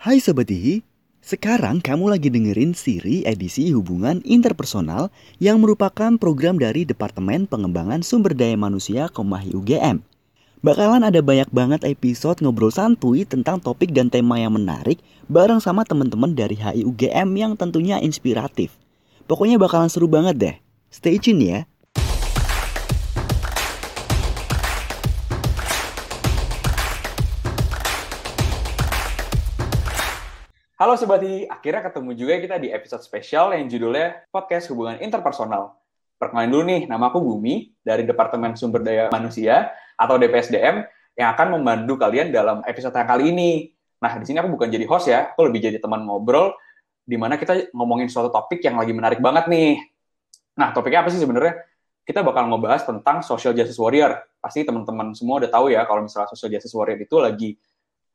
Hai Sobat Ihi, sekarang kamu lagi dengerin siri edisi hubungan interpersonal yang merupakan program dari Departemen Pengembangan Sumber Daya Manusia Komahi UGM. Bakalan ada banyak banget episode ngobrol santuy tentang topik dan tema yang menarik bareng sama teman-teman dari HI UGM yang tentunya inspiratif. Pokoknya bakalan seru banget deh. Stay tune ya. Halo Sobat akhirnya ketemu juga kita di episode spesial yang judulnya Podcast Hubungan Interpersonal. Perkenalin dulu nih, nama aku Bumi dari Departemen Sumber Daya Manusia atau DPSDM yang akan membantu kalian dalam episode yang kali ini. Nah, di sini aku bukan jadi host ya, aku lebih jadi teman ngobrol di mana kita ngomongin suatu topik yang lagi menarik banget nih. Nah, topiknya apa sih sebenarnya? Kita bakal ngebahas tentang social justice warrior. Pasti teman-teman semua udah tahu ya kalau misalnya social justice warrior itu lagi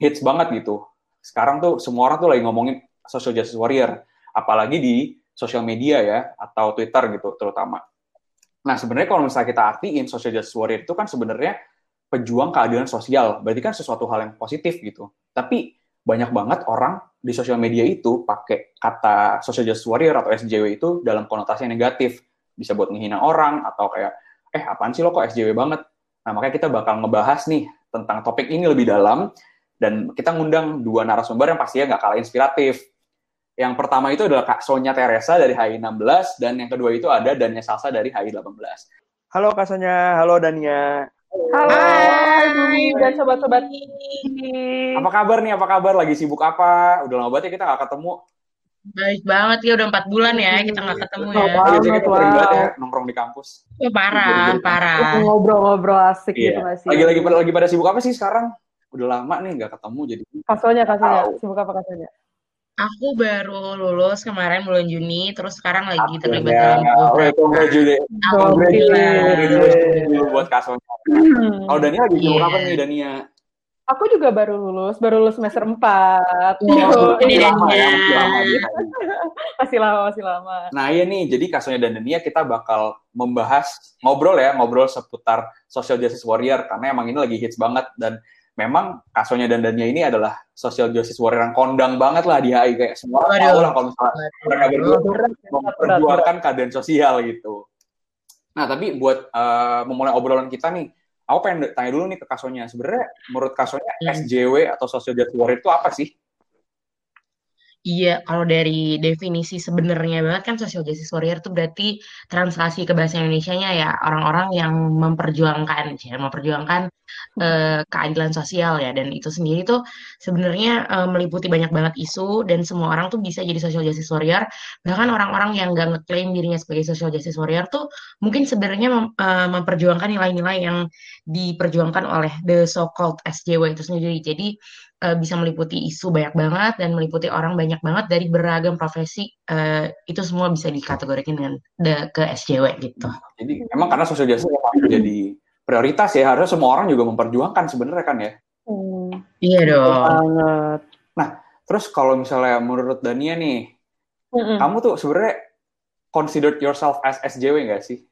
hits banget gitu sekarang tuh semua orang tuh lagi ngomongin social justice warrior, apalagi di sosial media ya atau Twitter gitu terutama. Nah sebenarnya kalau misalnya kita artiin social justice warrior itu kan sebenarnya pejuang keadilan sosial, berarti kan sesuatu hal yang positif gitu. Tapi banyak banget orang di sosial media itu pakai kata social justice warrior atau SJW itu dalam konotasi yang negatif, bisa buat menghina orang atau kayak eh apaan sih lo kok SJW banget. Nah makanya kita bakal ngebahas nih tentang topik ini lebih dalam dan kita ngundang dua narasumber yang pastinya nggak kalah inspiratif. Yang pertama itu adalah Kak Sonya Teresa dari HI 16, dan yang kedua itu ada Dania Salsa dari HI 18. Halo Kak Sonya, halo Dania. Halo, hai Bumi dan sobat-sobat ini. Apa kabar nih, apa kabar? Lagi sibuk apa? Udah lama banget ya kita nggak ketemu. Baik banget ya, udah empat bulan ya kita nggak ketemu ya. Oh, banget, kita wow. banget ya, nongkrong di kampus. Oh, parah, parah. Ngobrol-ngobrol asik gitu Iya. nggak sih? Lagi lagi pada lagi pada sibuk apa sih sekarang? Udah lama nih nggak ketemu jadi. Kasonya, kasonya. Tahu. Sibuk apa kasonya? Aku baru lulus kemarin bulan Juni, terus sekarang lagi terlibat Akhirnya, dalam oh, beberapa. congratulations. Alhamdulillah. Buat Kak Sonya. Kalau Dania lagi sibuk Iya. apa nih Dania? Aku juga baru lulus, baru lulus semester 4. Oh, ini lama Dania. ya, masih lama dia. masih lama, masih lama. Nah iya nih, jadi Kasonya dan Dania kita bakal membahas, ngobrol ya, ngobrol seputar social justice warrior, karena emang ini lagi hits banget, dan memang Kasonya dan Dania ini adalah social justice warrior yang kondang banget lah di HI, kayak semua orang tahu lah kalau misalnya mereka berdua memperjuangkan keadaan sosial gitu. Nah tapi buat eh, memulai obrolan kita nih, aku pengen tanya dulu nih ke Kasonya, sebenarnya menurut Kasonya Hmm. SJW atau social justice warrior itu apa sih? Iya, kalau dari definisi sebenarnya banget kan social justice warrior itu berarti translasi ke bahasa Indonesianya ya orang-orang yang memperjuangkan, ya, memperjuangkan eh, keadilan sosial ya dan itu sendiri tuh sebenarnya eh, meliputi banyak banget isu dan semua orang tuh bisa jadi social justice warrior. Bahkan orang-orang yang nggak ngeklaim dirinya sebagai social justice warrior tuh mungkin sebenarnya mem- eh, memperjuangkan nilai-nilai yang diperjuangkan oleh the so-called SJW itu sendiri. Jadi eh, bisa meliputi isu banyak banget dan meliputi orang banyak banget dari beragam profesi eh, itu semua bisa dikategorikan dengan the, ke SJW gitu. Jadi emang karena social justice emang jadi prioritas ya, harusnya semua orang juga memperjuangkan sebenarnya kan ya. Hmm, Iya dong. banget. Terus kalau misalnya menurut Dania nih, Mm-mm. kamu tuh sebenarnya considered yourself as SJW nggak sih?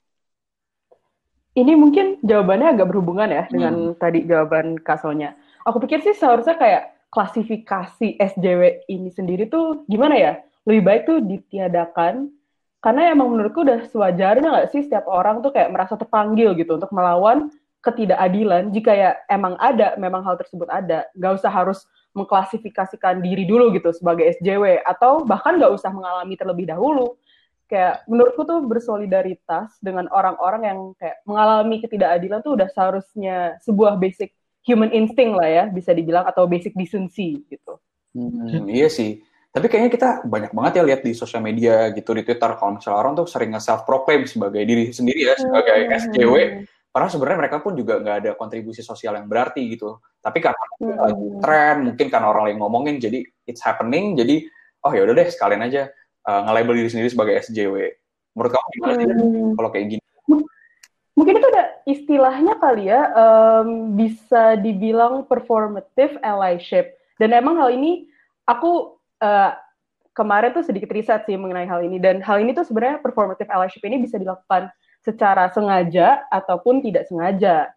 Ini mungkin jawabannya agak berhubungan ya dengan Hmm. tadi jawaban kasonya. Aku pikir sih seharusnya kayak klasifikasi SJW ini sendiri tuh gimana ya? Lebih baik tuh ditiadakan karena emang menurutku udah sewajarnya nggak sih setiap orang tuh kayak merasa terpanggil gitu untuk melawan ketidakadilan jika ya emang ada, memang hal tersebut ada. Nggak usah harus mengklasifikasikan diri dulu gitu sebagai SJW atau bahkan nggak usah mengalami terlebih dahulu kayak menurutku tuh bersolidaritas dengan orang-orang yang kayak mengalami ketidakadilan tuh udah seharusnya sebuah basic human instinct lah ya bisa dibilang atau basic decency gitu. Hmm, iya sih. Tapi kayaknya kita banyak banget ya lihat di sosial media gitu di Twitter kalau misalnya orang tuh sering nge-self proclaim sebagai diri sendiri ya sebagai Hmm. SJW. Padahal sebenarnya mereka pun juga nggak ada kontribusi sosial yang berarti gitu. Tapi karena Hmm. lagi tren, mungkin karena orang lain ngomongin, jadi it's happening. Jadi oh ya udah deh sekalian aja uh, nge-label diri sendiri sebagai SJW. Menurut kamu gimana sih Hmm. kalau kayak gini? Mungkin itu ada istilahnya kali ya em, bisa dibilang performative allyship dan emang hal ini aku eh, kemarin tuh sedikit riset sih mengenai hal ini dan hal ini tuh sebenarnya performative allyship ini bisa dilakukan secara sengaja ataupun tidak sengaja.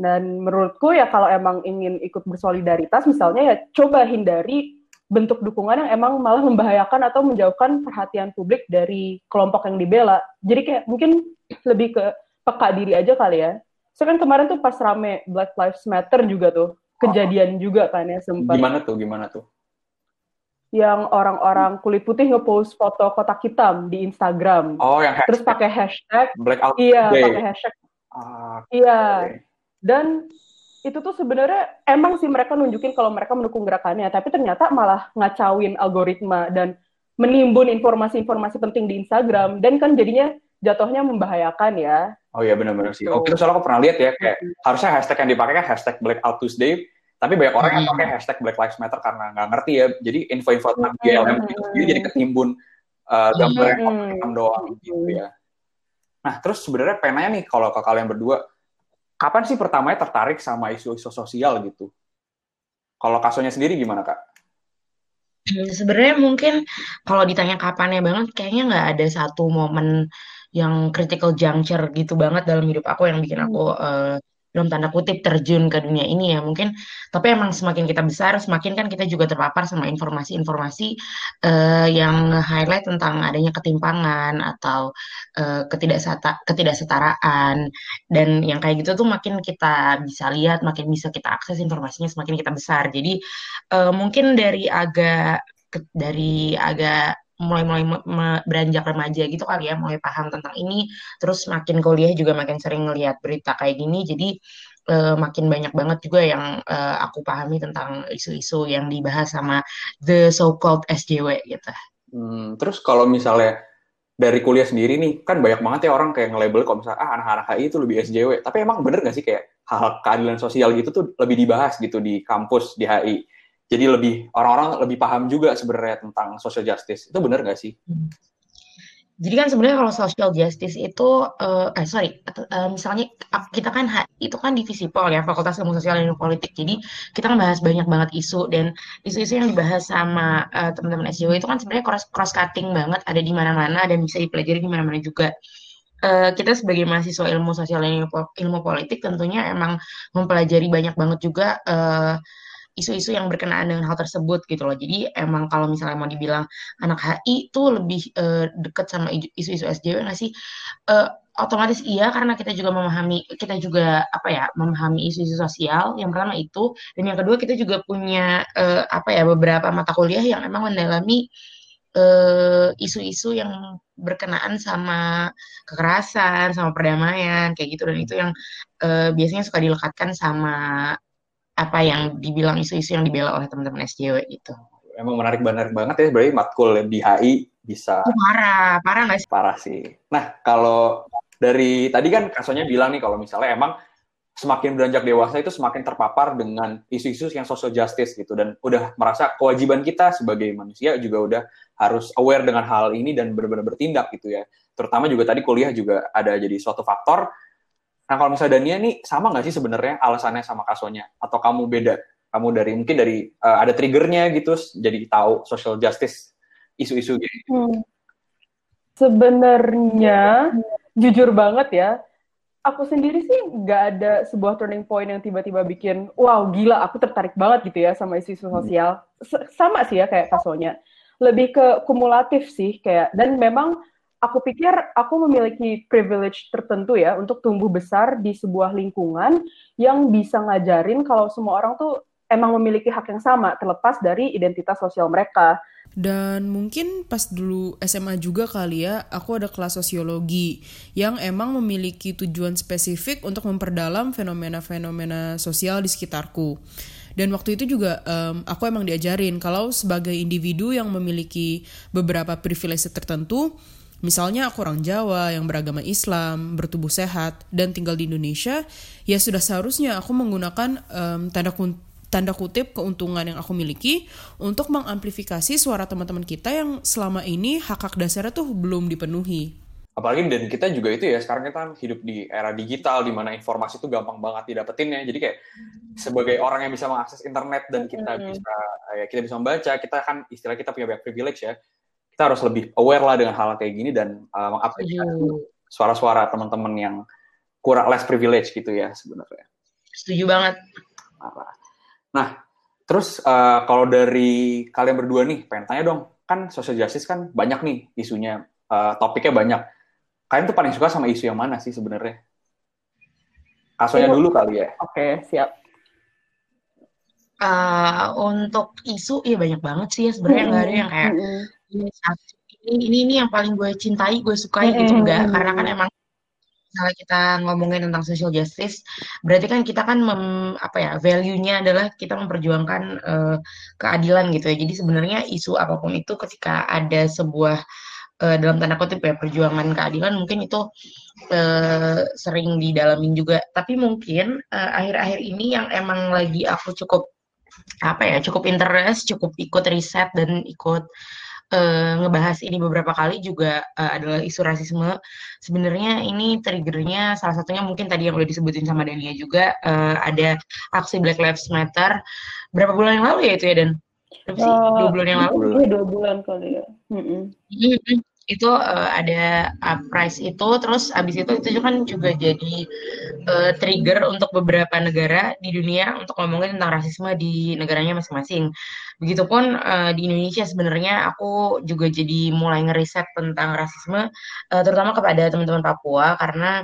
Dan menurutku ya kalau emang ingin ikut bersolidaritas misalnya ya coba hindari bentuk dukungan yang emang malah membahayakan atau menjauhkan perhatian publik dari kelompok yang dibela. Jadi kayak mungkin lebih ke peka diri aja kali ya. So kan kemarin tuh pas rame Black Lives Matter juga tuh, kejadian juga kan ya sempat. Gimana tuh, gimana tuh? Yang orang-orang kulit putih ngepost foto kotak hitam di Instagram. Oh, yang hashtag. Terus pakai hashtag. Blackout Iya, Day. pakai hashtag. Ah, Iya. Dan itu tuh sebenarnya emang sih mereka nunjukin kalau mereka mendukung gerakannya, tapi ternyata malah ngacauin algoritma dan menimbun informasi-informasi penting di Instagram dan kan jadinya jatuhnya membahayakan ya. Oh iya benar-benar sih. Gitu. Oke, soalnya aku pernah lihat ya kayak harusnya hashtag yang dipakai kan hashtag Blackout Tuesday, tapi banyak orang yang Hmm. pakai hashtag Black Lives Matter karena nggak ngerti ya. Jadi info-info tentang. BLM itu jadi ketimbun uh, gambar yang Hmm. hitam doang gitu ya. Nah, terus sebenarnya pengen nanya nih kalau ke kalian berdua, kapan sih pertamanya tertarik sama isu-isu sosial gitu? Kalau kasusnya sendiri gimana kak? Hmm, Sebenarnya mungkin kalau ditanya kapannya banget, kayaknya nggak ada satu momen yang critical juncture gitu banget dalam hidup aku yang bikin aku eh, dalam tanda kutip terjun ke dunia ini ya mungkin. Tapi emang semakin kita besar, semakin kan kita juga terpapar sama informasi-informasi eh, yang highlight tentang adanya ketimpangan atau eh, ketidaksata- ketidaksetaraan dan yang kayak gitu tuh makin kita bisa lihat, makin bisa kita akses informasinya semakin kita besar. Jadi eh, mungkin dari agak dari agak mulai-mulai beranjak remaja gitu kali ya, mulai paham tentang ini, terus makin kuliah juga makin sering ngelihat berita kayak gini, jadi eh, makin banyak banget juga yang eh, aku pahami tentang isu-isu yang dibahas sama the so-called SJW gitu. Hmm, terus kalau misalnya dari kuliah sendiri nih, kan banyak banget ya orang kayak nge-label kalau misalnya ah anak-anak HI itu lebih SJW. Tapi emang bener nggak sih kayak hal-hal keadilan sosial gitu tuh lebih dibahas gitu di kampus di HI. Jadi lebih orang-orang lebih paham juga sebenarnya tentang social justice. Itu bener nggak sih? Jadi kan sebenarnya kalau social justice itu, eh, eh sorry, eh, misalnya kita kan itu kan divisi POL ya, Fakultas Ilmu Sosial dan Ilmu Politik. Jadi kita kan bahas banyak banget isu dan isu-isu yang dibahas sama eh, teman-teman SJW itu kan sebenarnya cross cross cutting banget, ada di mana-mana dan bisa dipelajari di mana-mana juga. Eh, kita sebagai mahasiswa ilmu sosial dan ilmu, ilmu politik tentunya emang mempelajari banyak banget juga eh, isu-isu yang berkenaan dengan hal tersebut gitu loh. Jadi emang kalau misalnya mau dibilang anak HI itu lebih eh, deket sama isu-isu SJW nggak sih? Eh, otomatis iya karena kita juga memahami kita juga apa ya memahami isu-isu sosial. Yang pertama itu dan yang kedua kita juga punya eh, apa ya beberapa mata kuliah yang emang mendalami eh, isu-isu yang berkenaan sama kekerasan, sama perdamaian kayak gitu dan itu yang eh, biasanya suka dilekatkan sama apa yang dibilang isu-isu yang dibela oleh teman-teman SJW itu. Emang menarik menarik banget ya berarti matkul di HI bisa Itu parah, parah nggak sih? parah sih. Nah, kalau dari tadi kan kasusnya bilang nih kalau misalnya emang semakin beranjak dewasa itu semakin terpapar dengan isu-isu yang social justice gitu dan udah merasa kewajiban kita sebagai manusia juga udah harus aware dengan hal ini dan benar-benar bertindak gitu ya. Terutama juga tadi kuliah juga ada jadi suatu faktor. Nah, kalau misalnya Dania nih sama nggak sih sebenarnya alasannya sama kasonya atau kamu beda? Kamu dari mungkin dari eh, ada triggernya gitu jadi tahu social justice isu-isu gitu. Hmm. Sebenarnya, jujur banget ya, aku sendiri sih nggak ada sebuah turning point yang tiba-tiba bikin, wow gila, aku tertarik banget gitu ya sama isu-isu sosial. S- Sama sih ya kayak kasonya. Lebih ke kumulatif sih kayak, dan memang aku pikir aku memiliki privilege tertentu ya untuk tumbuh besar di sebuah lingkungan yang bisa ngajarin kalau semua orang tuh emang memiliki hak yang sama terlepas dari identitas sosial mereka. Dan mungkin pas dulu SMA juga kali ya, aku ada kelas sosiologi yang emang memiliki tujuan spesifik untuk memperdalam fenomena-fenomena sosial di sekitarku. Dan waktu itu juga em, aku emang diajarin kalau sebagai individu yang memiliki beberapa privilege tertentu, misalnya aku orang Jawa yang beragama Islam, bertubuh sehat, dan tinggal di Indonesia, ya sudah seharusnya aku menggunakan em, tanda kun- tanda kutip keuntungan yang aku miliki untuk mengamplifikasi suara teman-teman kita yang selama ini hak-hak dasarnya tuh belum dipenuhi. apalagi dan kita juga itu ya sekarang kita kan hidup di era digital di mana informasi itu gampang banget didapetin ya. Jadi kayak sebagai orang yang bisa mengakses internet dan kita bisa ya kita bisa membaca kita kan istilah kita punya banyak privilege ya kita harus lebih aware lah dengan hal kayak gini dan uh, mengapresiasi Setuju. suara-suara teman-teman yang kurang less privilege gitu ya sebenarnya Setuju banget. Nah, terus uh, kalau dari kalian berdua nih, pengen tanya dong, kan social justice kan banyak nih isunya, uh, topiknya banyak. Kalian tuh paling suka sama isu yang mana sih sebenarnya? Kasonya dulu kali ya. Oke, okay, siap. Uh, untuk isu ya banyak banget sih ya sebenarnya nggak ada yang kayak ini satu. Ini ini ini yang paling gue cintai gue sukai gitu enggak karena kan emang misalnya kita ngomongin tentang social justice berarti kan kita kan mem, apa ya value-nya adalah kita memperjuangkan uh, keadilan gitu ya. Jadi sebenarnya isu apa pun itu ketika ada sebuah uh, dalam tanda kutip ya perjuangan keadilan mungkin itu uh, sering didalamin juga. Tapi mungkin akhir-akhir uh, ini yang emang lagi aku cukup apa ya cukup interest, cukup ikut riset dan ikut uh, ngebahas ini beberapa kali juga uh, adalah isu rasisme. Sebenarnya ini triggernya salah satunya mungkin tadi yang udah disebutin sama Dania juga uh, ada aksi Black Lives Matter berapa bulan yang lalu ya itu ya dan berapa sih uh, dua bulan yang lalu? Iya dua bulan kali ya. Mm -mm itu uh, ada price itu terus abis itu itu kan juga jadi uh, trigger untuk beberapa negara di dunia untuk ngomongin tentang rasisme di negaranya masing-masing. Begitupun uh, di Indonesia sebenarnya aku juga jadi mulai ngeriset tentang rasisme uh, terutama kepada teman-teman Papua karena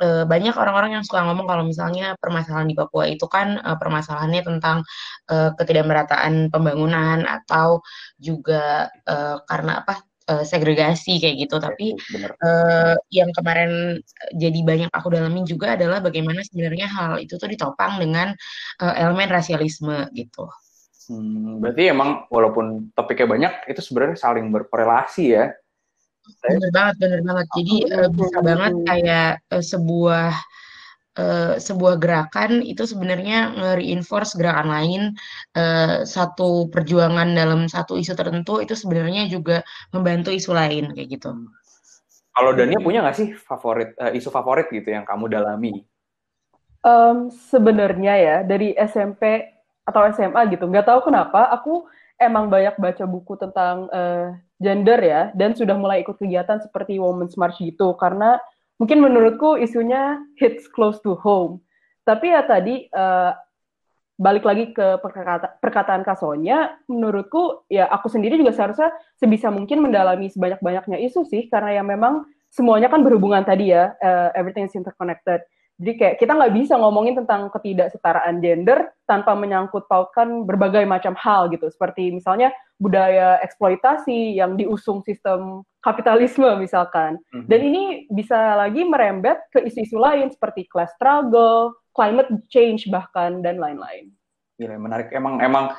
uh, banyak orang-orang yang suka ngomong kalau misalnya permasalahan di Papua itu kan uh, permasalahannya tentang uh, ketidakmerataan pembangunan atau juga uh, karena apa uh, segregasi kayak gitu. Tapi uh, yang kemarin jadi banyak aku dalamin juga adalah bagaimana sebenarnya hal itu tuh ditopang dengan uh, elemen rasialisme gitu. Hmm, berarti emang walaupun topiknya banyak, itu sebenarnya saling berkorelasi ya. Bener banget, bener banget. Jadi uh, bisa banget kayak uh, sebuah uh, sebuah gerakan itu sebenarnya nge-reinforce gerakan lain uh, satu perjuangan dalam satu isu tertentu itu sebenarnya juga membantu isu lain kayak gitu. Kalau Dania punya nggak sih favorit uh, isu favorit gitu yang kamu dalami? Um, sebenarnya ya dari SMP atau SMA gitu, nggak tahu kenapa aku emang banyak baca buku tentang uh, gender ya dan sudah mulai ikut kegiatan seperti Women's March gitu karena mungkin menurutku isunya hits close to home. Tapi ya tadi uh, balik lagi ke perkata perkataan Kasonya, menurutku ya aku sendiri juga seharusnya sebisa mungkin mendalami sebanyak-banyaknya isu sih, karena ya memang semuanya kan berhubungan tadi ya, uh, everything is interconnected. Jadi kayak kita nggak bisa ngomongin tentang ketidaksetaraan gender tanpa menyangkut pautkan berbagai macam hal gitu. Seperti misalnya budaya eksploitasi yang diusung sistem kapitalisme misalkan. Mm-hmm. Dan ini bisa lagi merembet ke isu-isu lain seperti class struggle, climate change bahkan dan lain-lain. Gila, menarik. Emang emang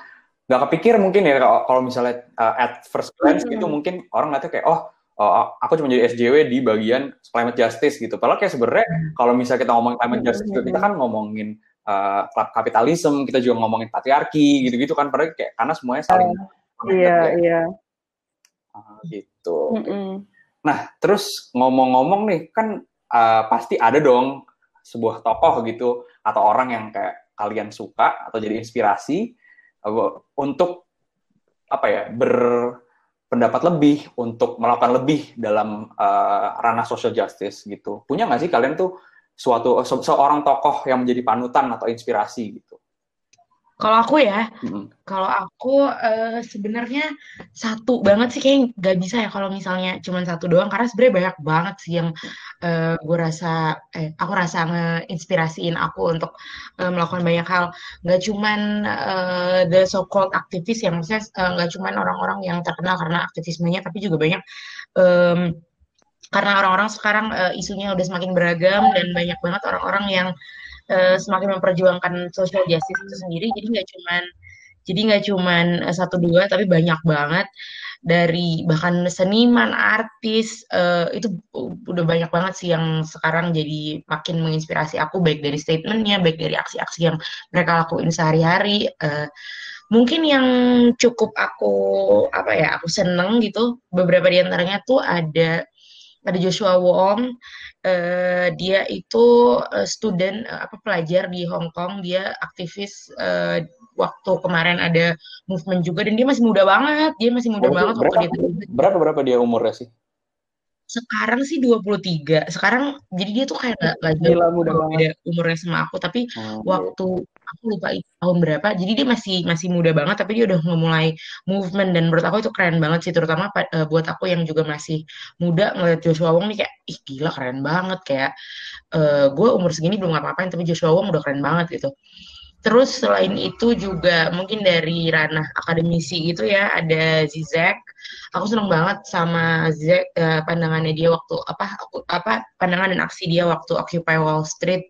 nggak kepikir mungkin ya kalau misalnya uh, at first glance mm-hmm. gitu mungkin orang ngeliatnya kayak oh oh, aku cuma jadi SJW di bagian climate justice gitu. Padahal kayak sebenarnya hmm. kalau misalnya kita ngomongin climate hmm, justice juga kita kan ngomongin uh, kapitalisme, kita juga ngomongin patriarki gitu-gitu kan. Padahal kayak karena semuanya saling uh, Iya, ya. iya. Uh, gitu. Mm -mm. Nah, terus ngomong-ngomong nih kan uh, pasti ada dong sebuah tokoh gitu atau orang yang kayak kalian suka atau jadi inspirasi uh, untuk apa ya ber pendapat lebih untuk melakukan lebih dalam uh, ranah social justice gitu. Punya nggak sih kalian tuh suatu se seorang tokoh yang menjadi panutan atau inspirasi gitu? Kalau aku ya, hmm. kalau aku uh, sebenarnya satu banget sih kayak gak bisa ya kalau misalnya cuma satu doang karena sebenarnya banyak banget sih yang uh, gue rasa, eh, aku rasa ngeinspirasiin aku untuk uh, melakukan banyak hal. Gak cuman uh, the so-called aktivis yang maksudnya uh, gak cuman orang-orang yang terkenal karena aktivismenya, tapi juga banyak um, karena orang-orang sekarang uh, isunya udah semakin beragam dan banyak banget orang-orang yang uh, semakin memperjuangkan social justice itu sendiri. Jadi nggak cuman jadi nggak cuman uh, satu dua tapi banyak banget. Dari bahkan seniman artis uh, itu udah banyak banget sih yang sekarang jadi makin menginspirasi aku. Baik dari statementnya baik dari aksi-aksi yang mereka lakuin sehari-hari. Uh, mungkin yang cukup aku apa ya aku seneng gitu beberapa di antaranya tuh ada ada Joshua Wong uh, dia itu uh, student uh, apa pelajar di Hong Kong. Dia aktivis uh, waktu kemarin ada movement juga. Dan dia masih muda banget. Dia masih muda berapa, banget berapa, waktu dia berapa berapa dia umurnya sih? Sekarang sih 23 sekarang jadi dia tuh kayak gak, gak Gila, muda umurnya sama aku. Tapi hmm, waktu aku lupa itu tahun berapa. Jadi dia masih masih muda banget tapi dia udah memulai movement. Dan menurut aku itu keren banget sih terutama uh, buat aku yang juga masih muda ngeliat Joshua Wong nih kayak ih gila keren banget. Kayak uh, gue umur segini belum ngapa-ngapain tapi Joshua Wong udah keren banget gitu. Terus selain itu juga mungkin dari ranah akademisi gitu ya ada Zizek. Aku seneng banget sama Zizek uh, pandangannya dia waktu apa aku apa pandangan dan aksi dia waktu Occupy Wall Street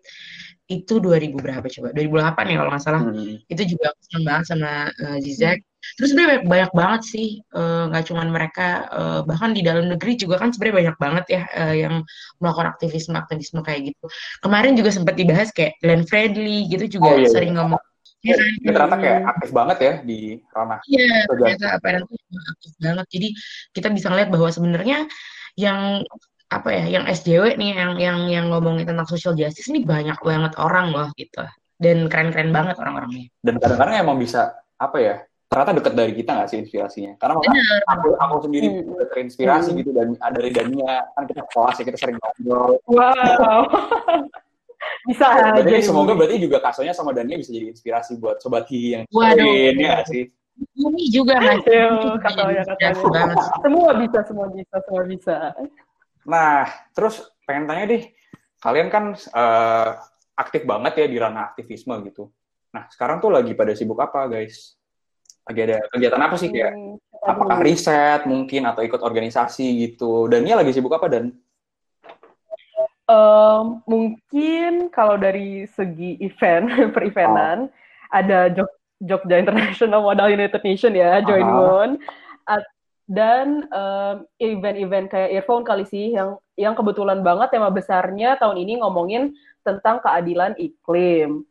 itu 2000 berapa coba 2008 ya kalau nggak salah hmm. itu juga aku seneng banget sama uh, Zizek terus sebenarnya banyak, banyak banget sih nggak uh, cuman mereka uh, bahkan di dalam negeri juga kan sebenarnya banyak banget ya uh, yang melakukan aktivisme aktivisme kayak gitu kemarin juga sempat dibahas kayak Glenn Fredly gitu juga oh, iya, iya. sering ngomong Ya, kan? ternyata kayak aktif banget ya di ranah. Iya, ternyata apa aktif banget. Jadi kita bisa ngeliat bahwa sebenarnya yang apa ya, yang SJW nih, yang yang yang ngomongin tentang social justice ini banyak banget orang loh gitu. Dan keren-keren banget orang-orangnya. Dan kadang-kadang emang bisa apa ya, ternyata deket dari kita nggak sih inspirasinya? Karena Bener. aku aku sendiri hmm. terinspirasi hmm. gitu dan dari Dania. Kan kita kelas ya kita sering ngobrol. Wow. Bisa jadi semoga berarti juga kasonya sama Dania bisa jadi inspirasi buat sobat hi yang lain ya sih? ini juga mas kasonya kasonya semua bisa semua bisa semua bisa nah terus pengen tanya deh kalian kan uh, aktif banget ya di ranah aktivisme gitu. Nah sekarang tuh lagi pada sibuk apa guys? Lagi ada kegiatan apa sih kayak? Hmm, apakah riset mungkin atau ikut organisasi gitu? Dan ini lagi sibuk apa dan? Um, mungkin kalau dari segi event per eventan oh. ada Jog Jogja International Model United Nation ya Join Moon dan event-event um, kayak earphone kali sih yang yang kebetulan banget tema besarnya tahun ini ngomongin tentang keadilan iklim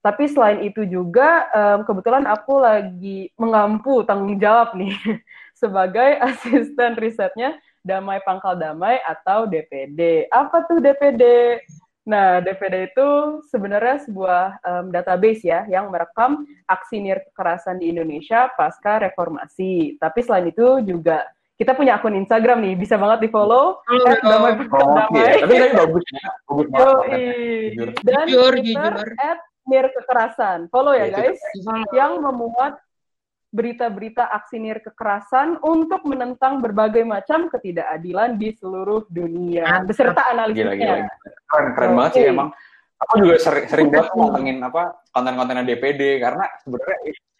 tapi selain itu juga um, kebetulan aku lagi mengampu tanggung jawab nih sebagai asisten risetnya Damai Pangkal Damai atau DPD. Apa tuh DPD? Nah, DPD itu sebenarnya sebuah um, database ya yang merekam aksi nir kekerasan di Indonesia pasca reformasi. Tapi selain itu juga kita punya akun Instagram nih, bisa banget di follow. Oh, Damai Pangkal oh, Damai. Okay. Tapi tadi bagus ya, bagus banget. Dan jujur, Twitter jujur. at nir kekerasan. Follow ya, ya guys. Yang memuat berita-berita aksi nir kekerasan untuk menentang berbagai macam ketidakadilan di seluruh dunia beserta analisisnya. Gila, gila. Keren, keren okay. banget sih emang. Aku juga sering, sering banget ngomongin apa konten-konten DPD karena sebenarnya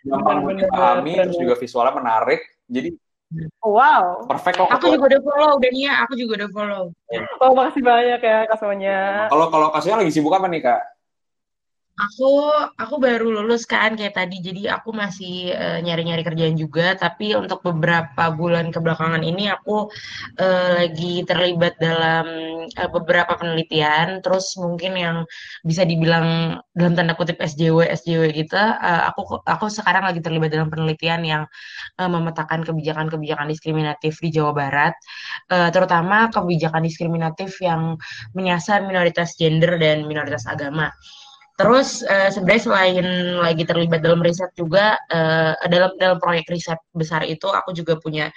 gampang dipahami terus juga visualnya menarik. Jadi Oh, wow. Perfect kok. Aku juga udah follow Dania, aku juga udah follow. Oh, makasih banyak ya Kak Sonya. Kalau kalau Kak Sonya lagi sibuk apa nih, Kak? Aku aku baru lulus kan kayak tadi, jadi aku masih uh, nyari-nyari kerjaan juga. Tapi untuk beberapa bulan kebelakangan ini aku uh, lagi terlibat dalam uh, beberapa penelitian. Terus mungkin yang bisa dibilang dalam tanda kutip SJW SJW gitu. Uh, aku aku sekarang lagi terlibat dalam penelitian yang uh, memetakan kebijakan-kebijakan diskriminatif di Jawa Barat, uh, terutama kebijakan diskriminatif yang menyasar minoritas gender dan minoritas agama. Terus uh, sebenarnya selain lagi terlibat dalam riset juga uh, dalam dalam proyek riset besar itu aku juga punya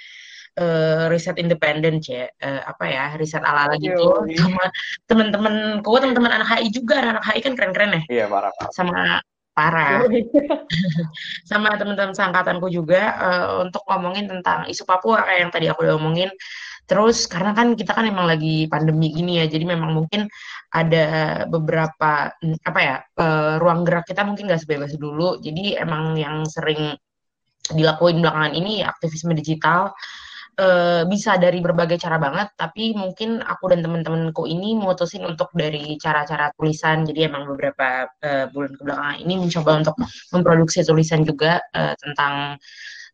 uh, riset independen ya uh, apa ya riset ala ala gitu. Sama teman-temanku teman-teman anak HI juga. Anak HI kan keren-keren ya. Iya parah, parah. sama parah sama teman-teman seangkatanku juga uh, untuk ngomongin tentang isu Papua kayak yang tadi aku udah ngomongin Terus karena kan kita kan emang lagi pandemi gini ya, jadi memang mungkin ada beberapa apa ya uh, ruang gerak kita mungkin nggak sebebas dulu. Jadi emang yang sering dilakuin belakangan ini aktivisme digital uh, bisa dari berbagai cara banget. Tapi mungkin aku dan teman-temanku ini memutusin untuk dari cara-cara tulisan. Jadi emang beberapa uh, bulan kebelakangan ini mencoba untuk memproduksi tulisan juga tentang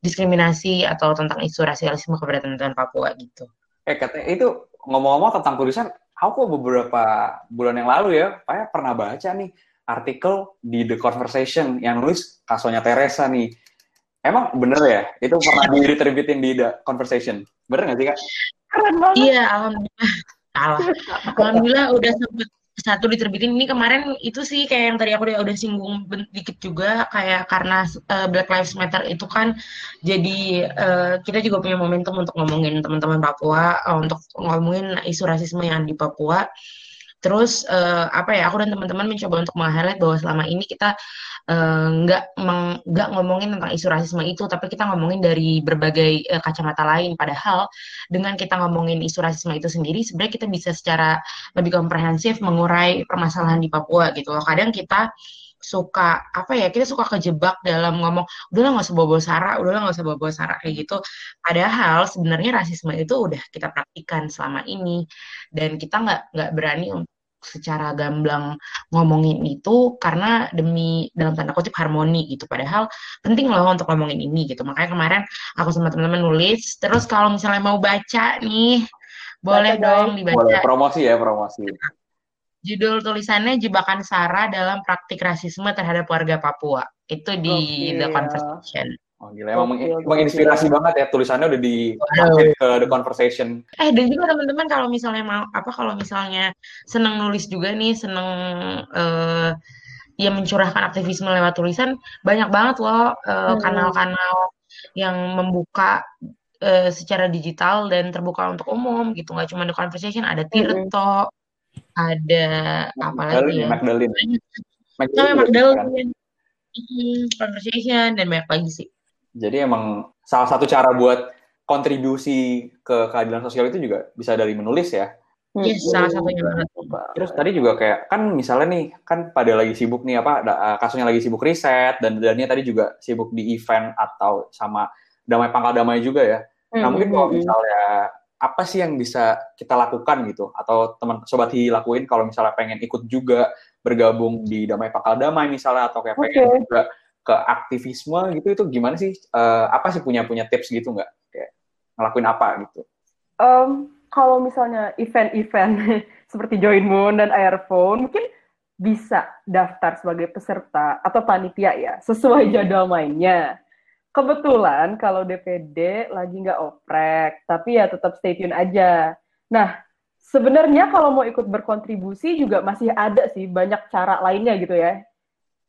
diskriminasi atau tentang isu rasialisme kepada teman-teman Papua gitu. Eh katanya itu ngomong-ngomong tentang tulisan, aku beberapa bulan yang lalu ya, saya pernah baca nih artikel di The Conversation yang nulis kasonya Teresa nih. Emang bener ya? Itu pernah diterbitin di The Conversation. Bener nggak sih, Kak? Iya, alhamdulillah. Alhamdulillah udah sempet satu diterbitin ini kemarin itu sih kayak yang tadi aku udah, udah singgung dikit juga kayak karena uh, Black Lives Matter itu kan jadi uh, kita juga punya momentum untuk ngomongin teman-teman Papua uh, untuk ngomongin isu rasisme yang di Papua Terus uh, apa ya? Aku dan teman-teman mencoba untuk meng-highlight bahwa selama ini kita uh, nggak nggak ngomongin tentang isu rasisme itu, tapi kita ngomongin dari berbagai uh, kacamata lain. Padahal dengan kita ngomongin isu rasisme itu sendiri, sebenarnya kita bisa secara lebih komprehensif mengurai permasalahan di Papua gitu loh. Kadang kita suka apa ya kita suka kejebak dalam ngomong udahlah nggak usah bawa sara udahlah nggak usah bawa sara kayak gitu padahal sebenarnya rasisme itu udah kita praktikan selama ini dan kita nggak nggak berani untuk secara gamblang ngomongin itu karena demi dalam tanda kutip harmoni gitu padahal penting loh untuk ngomongin ini gitu makanya kemarin aku sama teman-teman nulis terus kalau misalnya mau baca nih boleh baca dong dibaca boleh promosi ya promosi Judul tulisannya Jebakan Sarah dalam Praktik Rasisme Terhadap Warga Papua. Itu di okay. The Conversation. Oh gila, emang menginspirasi banget ya tulisannya udah di ke The Conversation. Eh dan juga teman-teman kalau misalnya mau apa kalau misalnya seneng nulis juga nih, seneng uh, ya mencurahkan aktivisme lewat tulisan, banyak banget loh uh, hmm. kanal-kanal yang membuka uh, secara digital dan terbuka untuk umum gitu, nggak cuma The Conversation, ada hmm. Tirto, hmm ada apa lagi ya? Magdalene. Magdalene. Magdalene. Hmm, conversation dan banyak lagi sih. Jadi emang salah satu cara buat kontribusi ke keadilan sosial itu juga bisa dari menulis ya. Yes, hmm. salah satunya banget. Terus tadi juga kayak kan misalnya nih kan pada lagi sibuk nih apa eh, kasusnya lagi sibuk riset dan dannya tadi juga sibuk di event atau sama damai pangkal damai juga ya. Nah hmm, mungkin kalau hmm, misalnya apa sih yang bisa kita lakukan gitu atau teman sobat hi lakuin kalau misalnya pengen ikut juga bergabung di damai pakal damai misalnya atau kayak okay. pengen juga ke aktivisme gitu itu gimana sih uh, apa sih punya punya tips gitu nggak kayak ngelakuin apa gitu um, kalau misalnya event-event seperti Join Moon dan Airphone mungkin bisa daftar sebagai peserta atau panitia ya sesuai jadwal mainnya kebetulan kalau DPD lagi nggak oprek, tapi ya tetap stay tune aja. Nah, sebenarnya kalau mau ikut berkontribusi juga masih ada sih banyak cara lainnya gitu ya.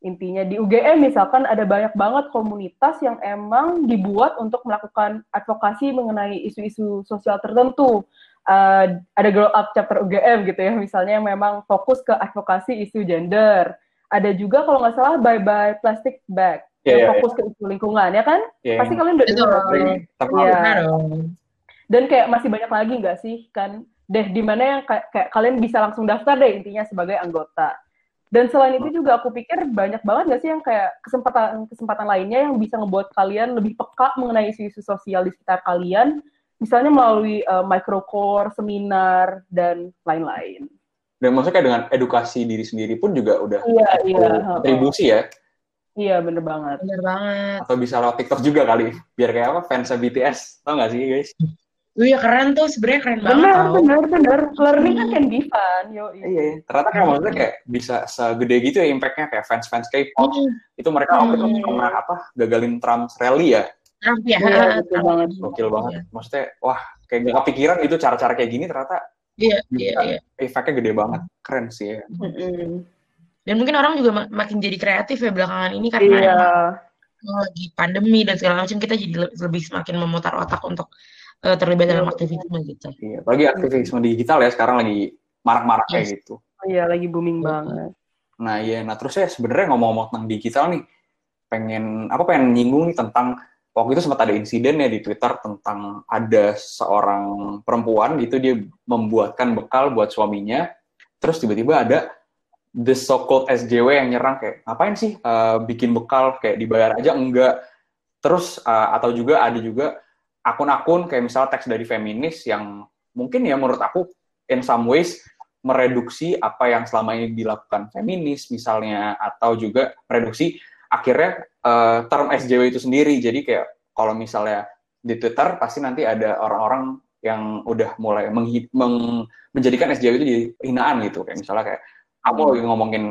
Intinya di UGM misalkan ada banyak banget komunitas yang emang dibuat untuk melakukan advokasi mengenai isu-isu sosial tertentu. Uh, ada Grow Up Chapter UGM gitu ya, misalnya yang memang fokus ke advokasi isu gender. Ada juga kalau nggak salah Bye Bye Plastic Bag yeah, yang yeah, fokus yeah. ke isu lingkungan ya kan? Yeah, pasti kalian udah dengar ya dan kayak masih banyak lagi nggak sih kan? Deh di mana yang kayak, kayak kalian bisa langsung daftar deh intinya sebagai anggota dan selain itu juga aku pikir banyak banget nggak sih yang kayak kesempatan kesempatan lainnya yang bisa ngebuat kalian lebih peka mengenai isu-isu sosial di sekitar kalian misalnya melalui uh, microcore seminar dan lain-lain dan maksudnya kayak dengan edukasi diri sendiri pun juga udah iya, iya. kontribusi ya Iya bener banget. Bener banget. Atau bisa lewat TikTok juga kali, biar kayak apa fans BTS, tau gak sih guys? Iya keren tuh, sebenarnya keren bener, banget. Bener, bener, bener. Learning kan can be fun, yo. Iya, iya. ternyata kayak maksudnya kayak bisa segede gitu ya impactnya kayak fans-fans K-pop. Hmm. Itu mereka hmm. waktu itu pernah apa, gagalin Trump rally ya? Trump ya, iya, betul banget. Gokil banget. Iya. Maksudnya, wah kayak gak kepikiran itu cara-cara kayak gini ternyata Iya, iya, iya. Efeknya gede banget. Keren sih ya. Mm -hmm dan mungkin orang juga mak makin jadi kreatif ya belakangan ini karena iya. lagi pandemi dan segala macam kita jadi lebih semakin memutar otak untuk uh, terlibat dalam iya. aktivisme gitu. Iya, bagi aktivisme digital ya sekarang lagi marak-marak yes. kayak gitu. Oh, iya, lagi booming banget. Nah, iya, nah terus ya sebenarnya ngomong-ngomong tentang digital nih, pengen apa pengen nyinggung nih tentang waktu itu sempat ada insiden ya di Twitter tentang ada seorang perempuan gitu dia membuatkan bekal buat suaminya, terus tiba-tiba ada the so-called SJW yang nyerang kayak ngapain sih uh, bikin bekal kayak dibayar aja enggak terus uh, atau juga ada juga akun-akun kayak misalnya teks dari feminis yang mungkin ya menurut aku in some ways mereduksi apa yang selama ini dilakukan feminis misalnya atau juga mereduksi akhirnya uh, term SJW itu sendiri. Jadi kayak kalau misalnya di Twitter pasti nanti ada orang-orang yang udah mulai meng menjadikan SJW itu jadi hinaan gitu. Kayak misalnya kayak aku lagi ngomongin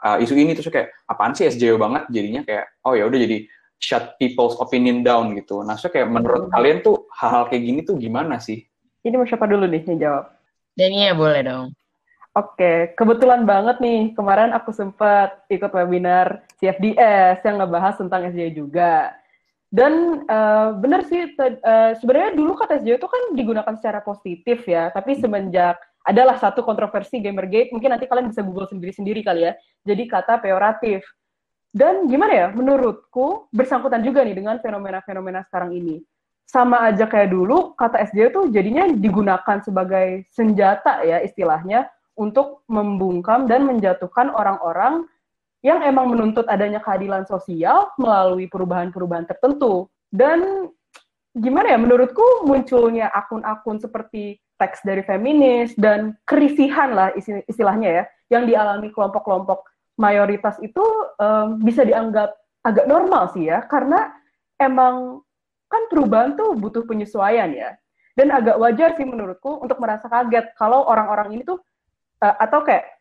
uh, isu ini terus kayak apaan sih SJW banget? Jadinya kayak oh ya udah jadi shut people's opinion down gitu. Nah, so kayak menurut hmm. kalian tuh hal-hal kayak gini tuh gimana sih? Ini mau siapa dulu nih yang jawab? Dani ya boleh dong. Oke, kebetulan banget nih kemarin aku sempat ikut webinar CFDS yang ngebahas tentang SJW juga. Dan uh, benar sih, uh, sebenarnya dulu kata SJW itu kan digunakan secara positif ya, tapi semenjak adalah satu kontroversi Gamergate. Mungkin nanti kalian bisa Google sendiri-sendiri kali ya. Jadi kata peoratif. Dan gimana ya, menurutku bersangkutan juga nih dengan fenomena-fenomena sekarang ini. Sama aja kayak dulu, kata SJW itu jadinya digunakan sebagai senjata ya istilahnya untuk membungkam dan menjatuhkan orang-orang yang emang menuntut adanya keadilan sosial melalui perubahan-perubahan tertentu. Dan gimana ya, menurutku munculnya akun-akun seperti teks dari feminis dan kerisihan lah istilahnya ya, yang dialami kelompok-kelompok mayoritas itu um, bisa dianggap agak normal sih ya, karena emang kan perubahan tuh butuh penyesuaian ya. Dan agak wajar sih menurutku untuk merasa kaget kalau orang-orang ini tuh uh, atau kayak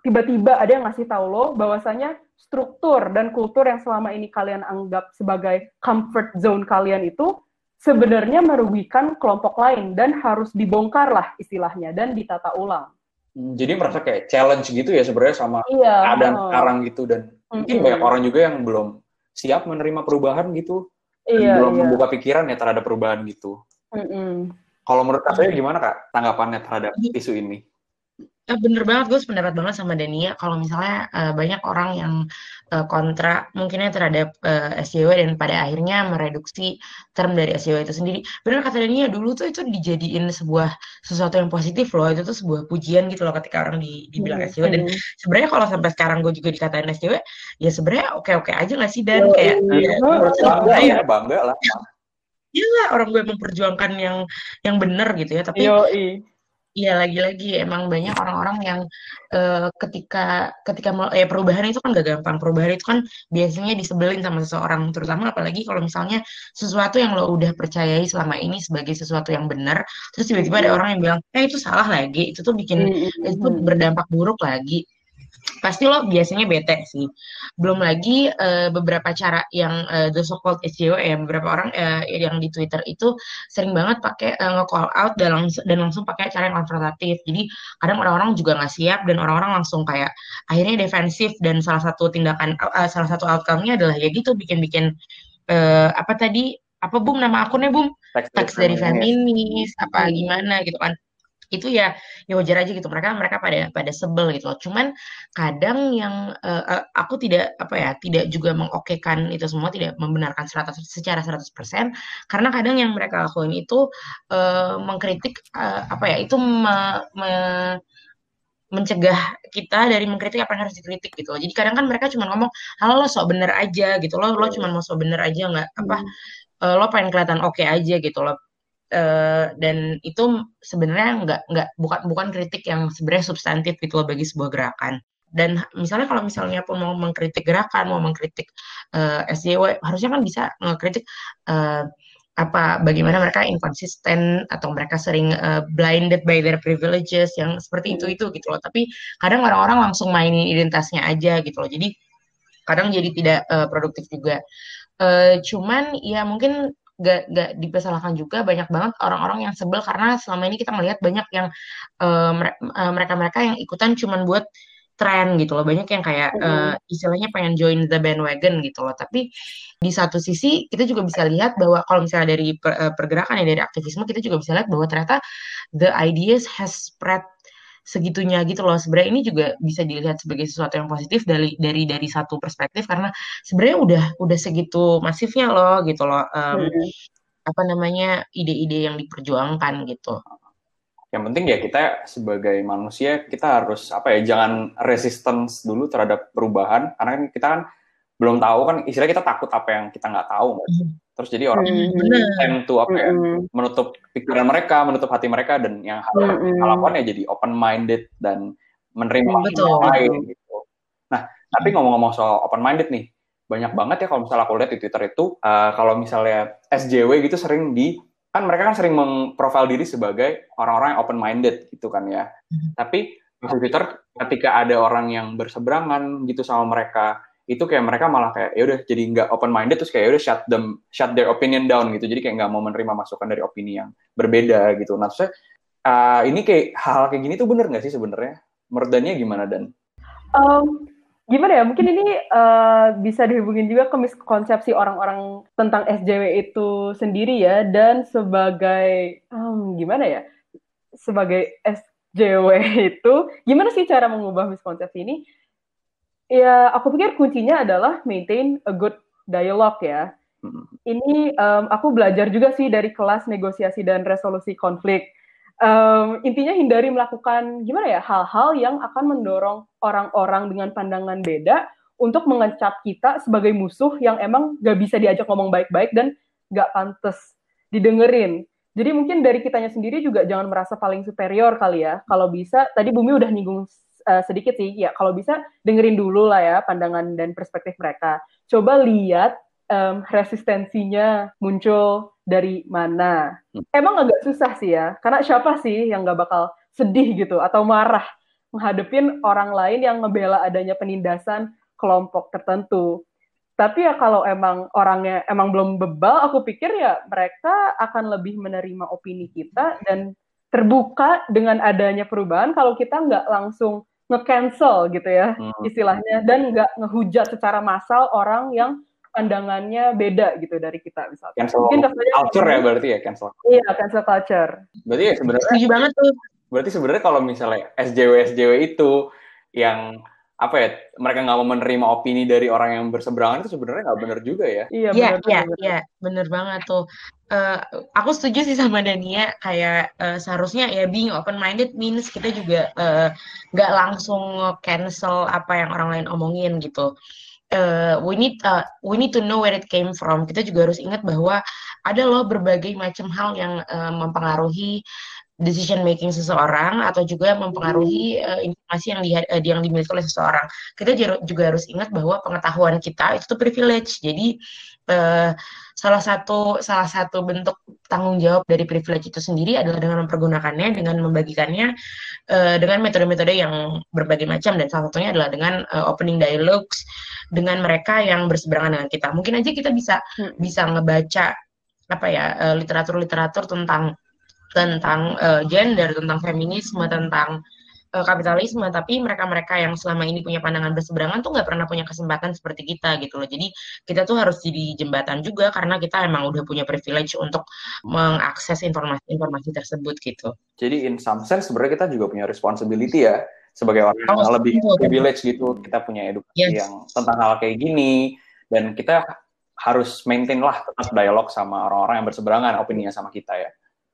tiba-tiba ada yang ngasih tahu lo bahwasanya struktur dan kultur yang selama ini kalian anggap sebagai comfort zone kalian itu sebenarnya merugikan kelompok lain dan harus dibongkar lah istilahnya dan ditata ulang. Jadi merasa kayak challenge gitu ya sebenarnya sama iya, keadaan oh. sekarang gitu dan mm-hmm. mungkin banyak orang juga yang belum siap menerima perubahan gitu iya, belum iya. membuka pikiran ya terhadap perubahan gitu. Mm-hmm. Kalau menurut saya gimana kak tanggapannya terhadap isu ini? Eh, bener banget, gue sependapat banget sama Dania. Kalau misalnya uh, banyak orang yang uh, kontra mungkinnya terhadap uh, SJW dan pada akhirnya mereduksi term dari SJW itu sendiri. Bener kata Dania, dulu tuh itu dijadiin sebuah sesuatu yang positif loh. Itu tuh sebuah pujian gitu loh ketika orang di, dibilang mm -hmm. SJW. Dan sebenarnya kalau sampai sekarang gue juga dikatain SJW, ya sebenarnya oke-oke aja gak sih? Dan oh, kayak... Iya, ya, bangga, ya, bangga lah. Iya lah, orang gue memperjuangkan yang yang benar gitu ya. Tapi Yo, Iya lagi-lagi. Emang banyak orang-orang yang uh, ketika ketika ya perubahan itu kan gak gampang. Perubahan itu kan biasanya disebelin sama seseorang. Terutama apalagi kalau misalnya sesuatu yang lo udah percayai selama ini sebagai sesuatu yang benar terus tiba-tiba ada orang yang bilang eh itu salah lagi. Itu tuh bikin itu berdampak buruk lagi pasti lo biasanya bete sih. Belum lagi uh, beberapa cara yang uh, the so-called SJW ya beberapa orang uh, yang di Twitter itu sering banget pakai uh, nge-call out dan langsung dan langsung pakai cara yang konfrontatif. Jadi kadang orang-orang juga nggak siap dan orang-orang langsung kayak akhirnya defensif dan salah satu tindakan uh, salah satu outcome-nya adalah ya gitu bikin-bikin uh, apa tadi? Apa bum? Nama akunnya bum? Teks dari feminis apa gimana gitu kan itu ya ya wajar aja gitu. Mereka mereka pada pada sebel gitu loh. Cuman kadang yang uh, aku tidak apa ya tidak juga mengokekan itu semua tidak membenarkan 100 secara 100% karena kadang yang mereka lakuin itu uh, mengkritik uh, apa ya itu me, me, mencegah kita dari mengkritik apa yang harus dikritik gitu loh. Jadi kadang kan mereka cuma ngomong, halo lo sok bener aja gitu lo lo cuma mau sok bener aja nggak apa hmm. uh, lo pengen kelihatan oke okay aja gitu loh Uh, dan itu sebenarnya nggak nggak bukan bukan kritik yang sebenarnya substantif gitu loh bagi sebuah gerakan. Dan misalnya kalau misalnya pun mau mengkritik gerakan mau mengkritik uh, eh, SJW harusnya kan bisa mengkritik uh, apa bagaimana mereka inkonsisten atau mereka sering uh, blinded by their privileges yang seperti itu itu gitu loh. Tapi kadang orang-orang langsung mainin identitasnya aja gitu loh. Jadi kadang jadi tidak uh, produktif juga. Uh, cuman ya mungkin gak, gak dipersalahkan juga banyak banget orang-orang yang sebel karena selama ini kita melihat banyak yang uh, mereka-mereka yang ikutan cuman buat tren gitu loh. Banyak yang kayak uh, istilahnya pengen join the bandwagon gitu loh. Tapi di satu sisi kita juga bisa lihat bahwa kalau misalnya dari per, pergerakan ya dari aktivisme kita juga bisa lihat bahwa ternyata the ideas has spread segitunya gitu loh. Sebenarnya ini juga bisa dilihat sebagai sesuatu yang positif dari dari dari satu perspektif karena sebenarnya udah udah segitu masifnya loh gitu loh. Um, hmm. Apa namanya ide-ide yang diperjuangkan gitu. Yang penting ya kita sebagai manusia kita harus apa ya jangan resistance dulu terhadap perubahan karena kan kita kan belum tahu kan istilah kita takut apa yang kita nggak tahu hmm. terus jadi orang hmm. tend to apa ya hmm. menutup pikiran mereka menutup hati mereka dan yang harus hmm. lakukan ya jadi open minded dan menerima yang lain gitu nah tapi ngomong-ngomong soal open minded nih banyak banget ya kalau misalnya aku lihat di Twitter itu uh, kalau misalnya SJW gitu sering di kan mereka kan sering mengprofil diri sebagai orang-orang yang open minded gitu kan ya hmm. tapi di Twitter ketika ada orang yang berseberangan gitu sama mereka itu kayak mereka malah kayak ya udah jadi nggak open minded terus kayak ya udah shut them shut their opinion down gitu. Jadi kayak nggak mau menerima masukan dari opini yang berbeda gitu. Nah saya uh, ini kayak hal, hal kayak gini tuh bener nggak sih sebenarnya? Menurut gimana dan? Um, gimana ya? Mungkin ini uh, bisa dihubungin juga ke miskonsepsi orang-orang tentang SJW itu sendiri ya. Dan sebagai um, gimana ya? Sebagai SJW itu gimana sih cara mengubah miskonsepsi ini? Ya, aku pikir kuncinya adalah maintain a good dialogue ya. Hmm. Ini um, aku belajar juga sih dari kelas negosiasi dan resolusi konflik. Um, intinya hindari melakukan gimana ya hal-hal yang akan mendorong orang-orang dengan pandangan beda untuk mengecap kita sebagai musuh yang emang gak bisa diajak ngomong baik-baik dan gak pantas didengerin. Jadi mungkin dari kitanya sendiri juga jangan merasa paling superior kali ya. Kalau bisa, tadi Bumi udah nyinggung uh, sedikit sih, ya kalau bisa dengerin dulu lah ya pandangan dan perspektif mereka. Coba lihat um, resistensinya muncul dari mana. Hmm. Emang agak susah sih ya, karena siapa sih yang gak bakal sedih gitu atau marah menghadapin orang lain yang ngebela adanya penindasan kelompok tertentu. Tapi ya kalau emang orangnya emang belum bebal, aku pikir ya mereka akan lebih menerima opini kita dan terbuka dengan adanya perubahan kalau kita nggak langsung nge-cancel gitu ya hmm. istilahnya dan nggak ngehujat secara massal orang yang pandangannya beda gitu dari kita misalnya. Cancel Mungkin culture ya berarti ya cancel. Iya cancel culture. Berarti ya sebenarnya. Setuju banget tuh. Berarti sebenarnya kalau misalnya SJW SJW itu yang apa ya mereka nggak mau menerima opini dari orang yang berseberangan itu sebenarnya nggak benar juga ya. Iya iya iya iya. benar. Banget tuh. Uh, aku setuju sih sama Dania kayak uh, seharusnya ya being open minded means kita juga nggak uh, langsung cancel apa yang orang lain omongin gitu. Uh, we need uh, we need to know where it came from. Kita juga harus ingat bahwa ada loh berbagai macam hal yang uh, mempengaruhi decision making seseorang atau juga mempengaruhi uh, informasi yang, di, uh, yang dimiliki oleh seseorang. Kita juga harus ingat bahwa pengetahuan kita itu tuh privilege. Jadi uh, salah satu salah satu bentuk tanggung jawab dari privilege itu sendiri adalah dengan mempergunakannya, dengan membagikannya uh, dengan metode-metode yang berbagai macam dan salah satunya adalah dengan uh, opening dialogues dengan mereka yang berseberangan dengan kita. Mungkin aja kita bisa hmm. bisa ngebaca apa ya literatur-literatur tentang tentang uh, gender, tentang feminisme, tentang uh, kapitalisme, tapi mereka-mereka yang selama ini punya pandangan berseberangan tuh nggak pernah punya kesempatan seperti kita gitu loh. Jadi kita tuh harus jadi jembatan juga karena kita emang udah punya privilege untuk mengakses informasi-informasi tersebut gitu. Jadi in some sense sebenarnya kita juga punya responsibility ya sebagai orang yang oh, lebih betul. privilege gitu. Kita punya edukasi yes. yang tentang hal kayak gini dan kita harus maintain lah tetap dialog sama orang-orang yang berseberangan opininya sama kita ya.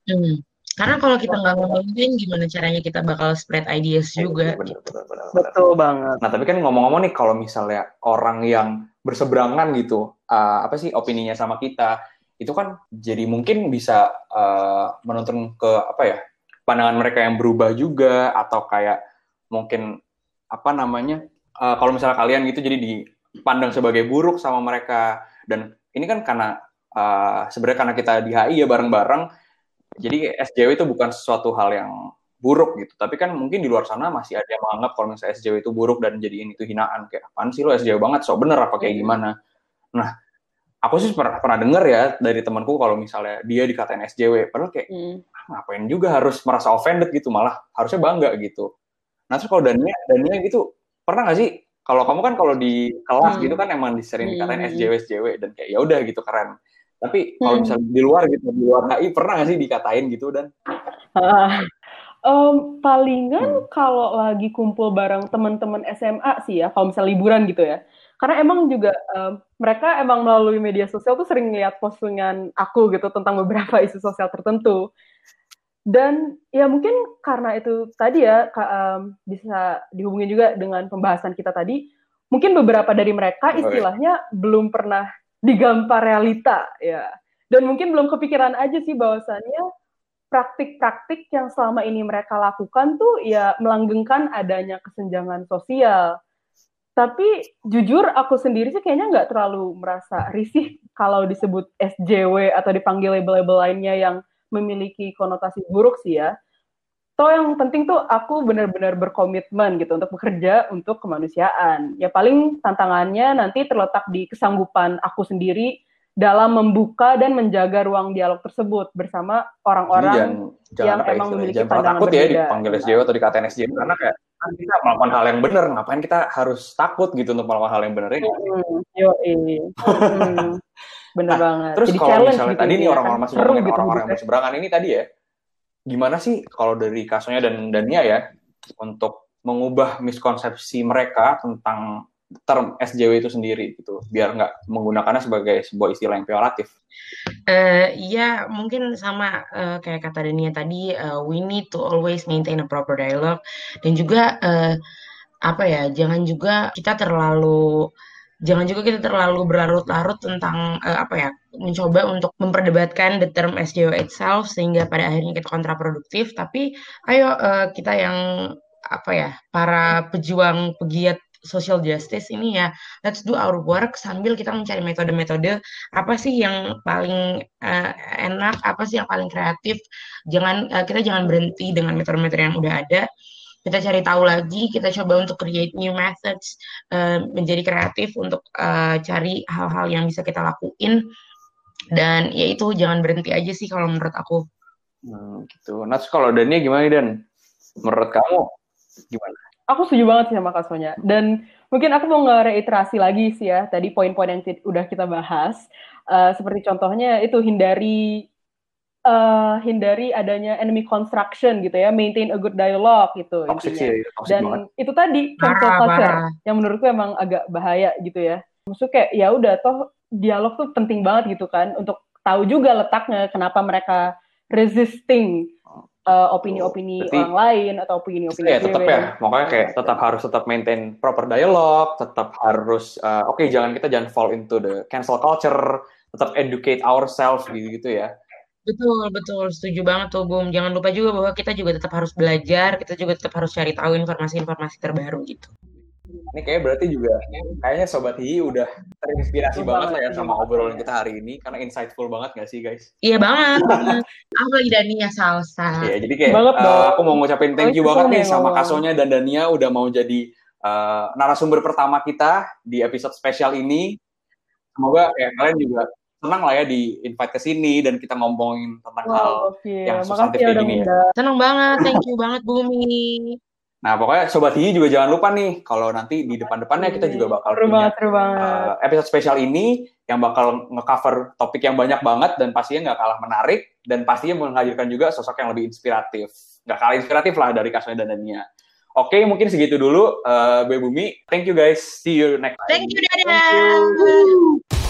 Hmm. Karena kalau kita nggak ngomongin, gimana caranya kita bakal spread ideas iya, juga. Betul, betul, betul, betul banget. Nah, tapi kan ngomong-ngomong nih, kalau misalnya orang yang berseberangan gitu, uh, apa sih opininya sama kita, itu kan jadi mungkin bisa uh, menuntun ke apa ya pandangan mereka yang berubah juga atau kayak mungkin apa namanya uh, kalau misalnya kalian gitu jadi dipandang sebagai buruk sama mereka dan ini kan karena uh, sebenarnya karena kita di HI ya bareng-bareng jadi SJW itu bukan sesuatu hal yang buruk gitu. Tapi kan mungkin di luar sana masih ada yang menganggap kalau misalnya SJW itu buruk dan jadi ini itu hinaan kayak apaan sih lo SJW banget, so bener apa kayak gimana. Nah, aku sih pernah, pernah denger ya dari temanku kalau misalnya dia dikatain SJW, padahal kayak hmm. Ah, ngapain juga harus merasa offended gitu, malah harusnya bangga gitu. Nah terus kalau Dania, Dania gitu pernah gak sih kalau kamu kan kalau di kelas hmm. gitu kan emang disering dikatain hmm. SJW SJW dan kayak ya udah gitu keren. Tapi kalau hmm. misalnya di luar gitu, di luar HI pernah nggak sih dikatain gitu dan? Uh, um, palingan hmm. kalau lagi kumpul bareng teman-teman SMA sih ya, kalau misalnya liburan gitu ya. Karena emang juga um, mereka emang melalui media sosial tuh sering lihat postingan aku gitu tentang beberapa isu sosial tertentu. Dan ya mungkin karena itu tadi ya um, bisa dihubungin juga dengan pembahasan kita tadi, mungkin beberapa dari mereka istilahnya okay. belum pernah digampar realita ya. Dan mungkin belum kepikiran aja sih bahwasannya praktik-praktik yang selama ini mereka lakukan tuh ya melanggengkan adanya kesenjangan sosial. Tapi jujur aku sendiri sih kayaknya nggak terlalu merasa risih kalau disebut SJW atau dipanggil label-label lainnya yang memiliki konotasi buruk sih ya. Toh yang penting tuh aku benar-benar berkomitmen gitu untuk bekerja untuk kemanusiaan. Ya paling tantangannya nanti terletak di kesanggupan aku sendiri dalam membuka dan menjaga ruang dialog tersebut bersama orang-orang yang emang ya, memiliki jangan pandangan takut berbeda. ya dipanggil SJW atau dikatain SJW karena kayak kan kita melakukan hal yang benar, ngapain kita harus takut gitu untuk melakukan hal yang benar ya? Hmm, yo, hmm, bener nah, banget. Terus Jadi kalau misalnya gitu, tadi nih ya, orang-orang masih gitu orang-orang yang berseberangan ini tadi ya, gimana sih kalau dari Kasonya dan Dania ya untuk mengubah miskonsepsi mereka tentang term SJW itu sendiri gitu biar nggak menggunakannya sebagai sebuah istilah yang peyoratif. Uh, ya mungkin sama uh, kayak kata Dania tadi uh, we need to always maintain a proper dialogue dan juga uh, apa ya jangan juga kita terlalu jangan juga kita terlalu berlarut-larut tentang uh, apa ya mencoba untuk memperdebatkan the term SJW itself sehingga pada akhirnya kita kontraproduktif. Tapi ayo uh, kita yang apa ya para pejuang pegiat social justice ini ya let's do our work sambil kita mencari metode-metode apa sih yang paling uh, enak apa sih yang paling kreatif. Jangan uh, kita jangan berhenti dengan metode-metode yang udah ada kita cari tahu lagi, kita coba untuk create new methods, uh, menjadi kreatif untuk uh, cari hal-hal yang bisa kita lakuin dan ya itu jangan berhenti aja sih kalau menurut aku. Hmm, gitu. Nah, kalau Dania gimana Dan? Menurut kamu gimana? Aku setuju banget sih sama Kak Sonya. Dan mungkin aku mau ngereiterasi lagi sih ya, tadi poin-poin yang udah kita bahas. Uh, seperti contohnya itu hindari uh, hindari adanya enemy construction gitu ya, maintain a good dialogue gitu toxic intinya. Sih, toxic Dan banget. itu tadi cancel culture yang menurutku emang agak bahaya gitu ya. Maksudnya kayak ya udah toh dialog tuh penting banget gitu kan untuk tahu juga letaknya kenapa mereka resisting uh, opini-opini Berarti- orang lain atau opini-opini ya tetap ya makanya kayak tetap harus tetap maintain proper dialog tetap harus uh, oke jangan kita jangan fall into the cancel culture tetap educate ourselves gitu gitu ya Betul, betul. Setuju banget tuh, Bum. Jangan lupa juga bahwa kita juga tetap harus belajar, kita juga tetap harus cari tahu informasi-informasi terbaru gitu. ini kayak berarti juga kayaknya sobat Hi udah terinspirasi banget lah ya iya. sama obrolan kita hari ini karena insightful banget gak sih guys Iya banget. banget. Apalagi Dania salsa. ya jadi kayak Banget uh, aku mau ngucapin thank you Oh, itu banget nih sama. Kasonya dan Dania udah mau jadi uh, narasumber pertama kita di episode spesial ini semoga kayak kalian juga senang lah ya di invite ke sini dan kita ngomongin tentang hal Wow, oke. yang Makasih substantif ya kayak gini ya. ngundang. Senang banget. Thank you banget, Bumi. Nah, pokoknya Sobat Hihi juga jangan lupa nih, kalau nanti di depan-depannya kita juga bakal seru punya banget, seru banget. uh, episode spesial ini yang bakal nge-cover topik yang banyak banget dan pastinya nggak kalah menarik dan pastinya menghadirkan juga sosok yang lebih inspiratif. Nggak kalah inspiratif lah dari Kasnya dan Dania. Oke, mungkin segitu dulu. Uh, Gue Bumi, thank you guys. See you next time. Thank you, dadah.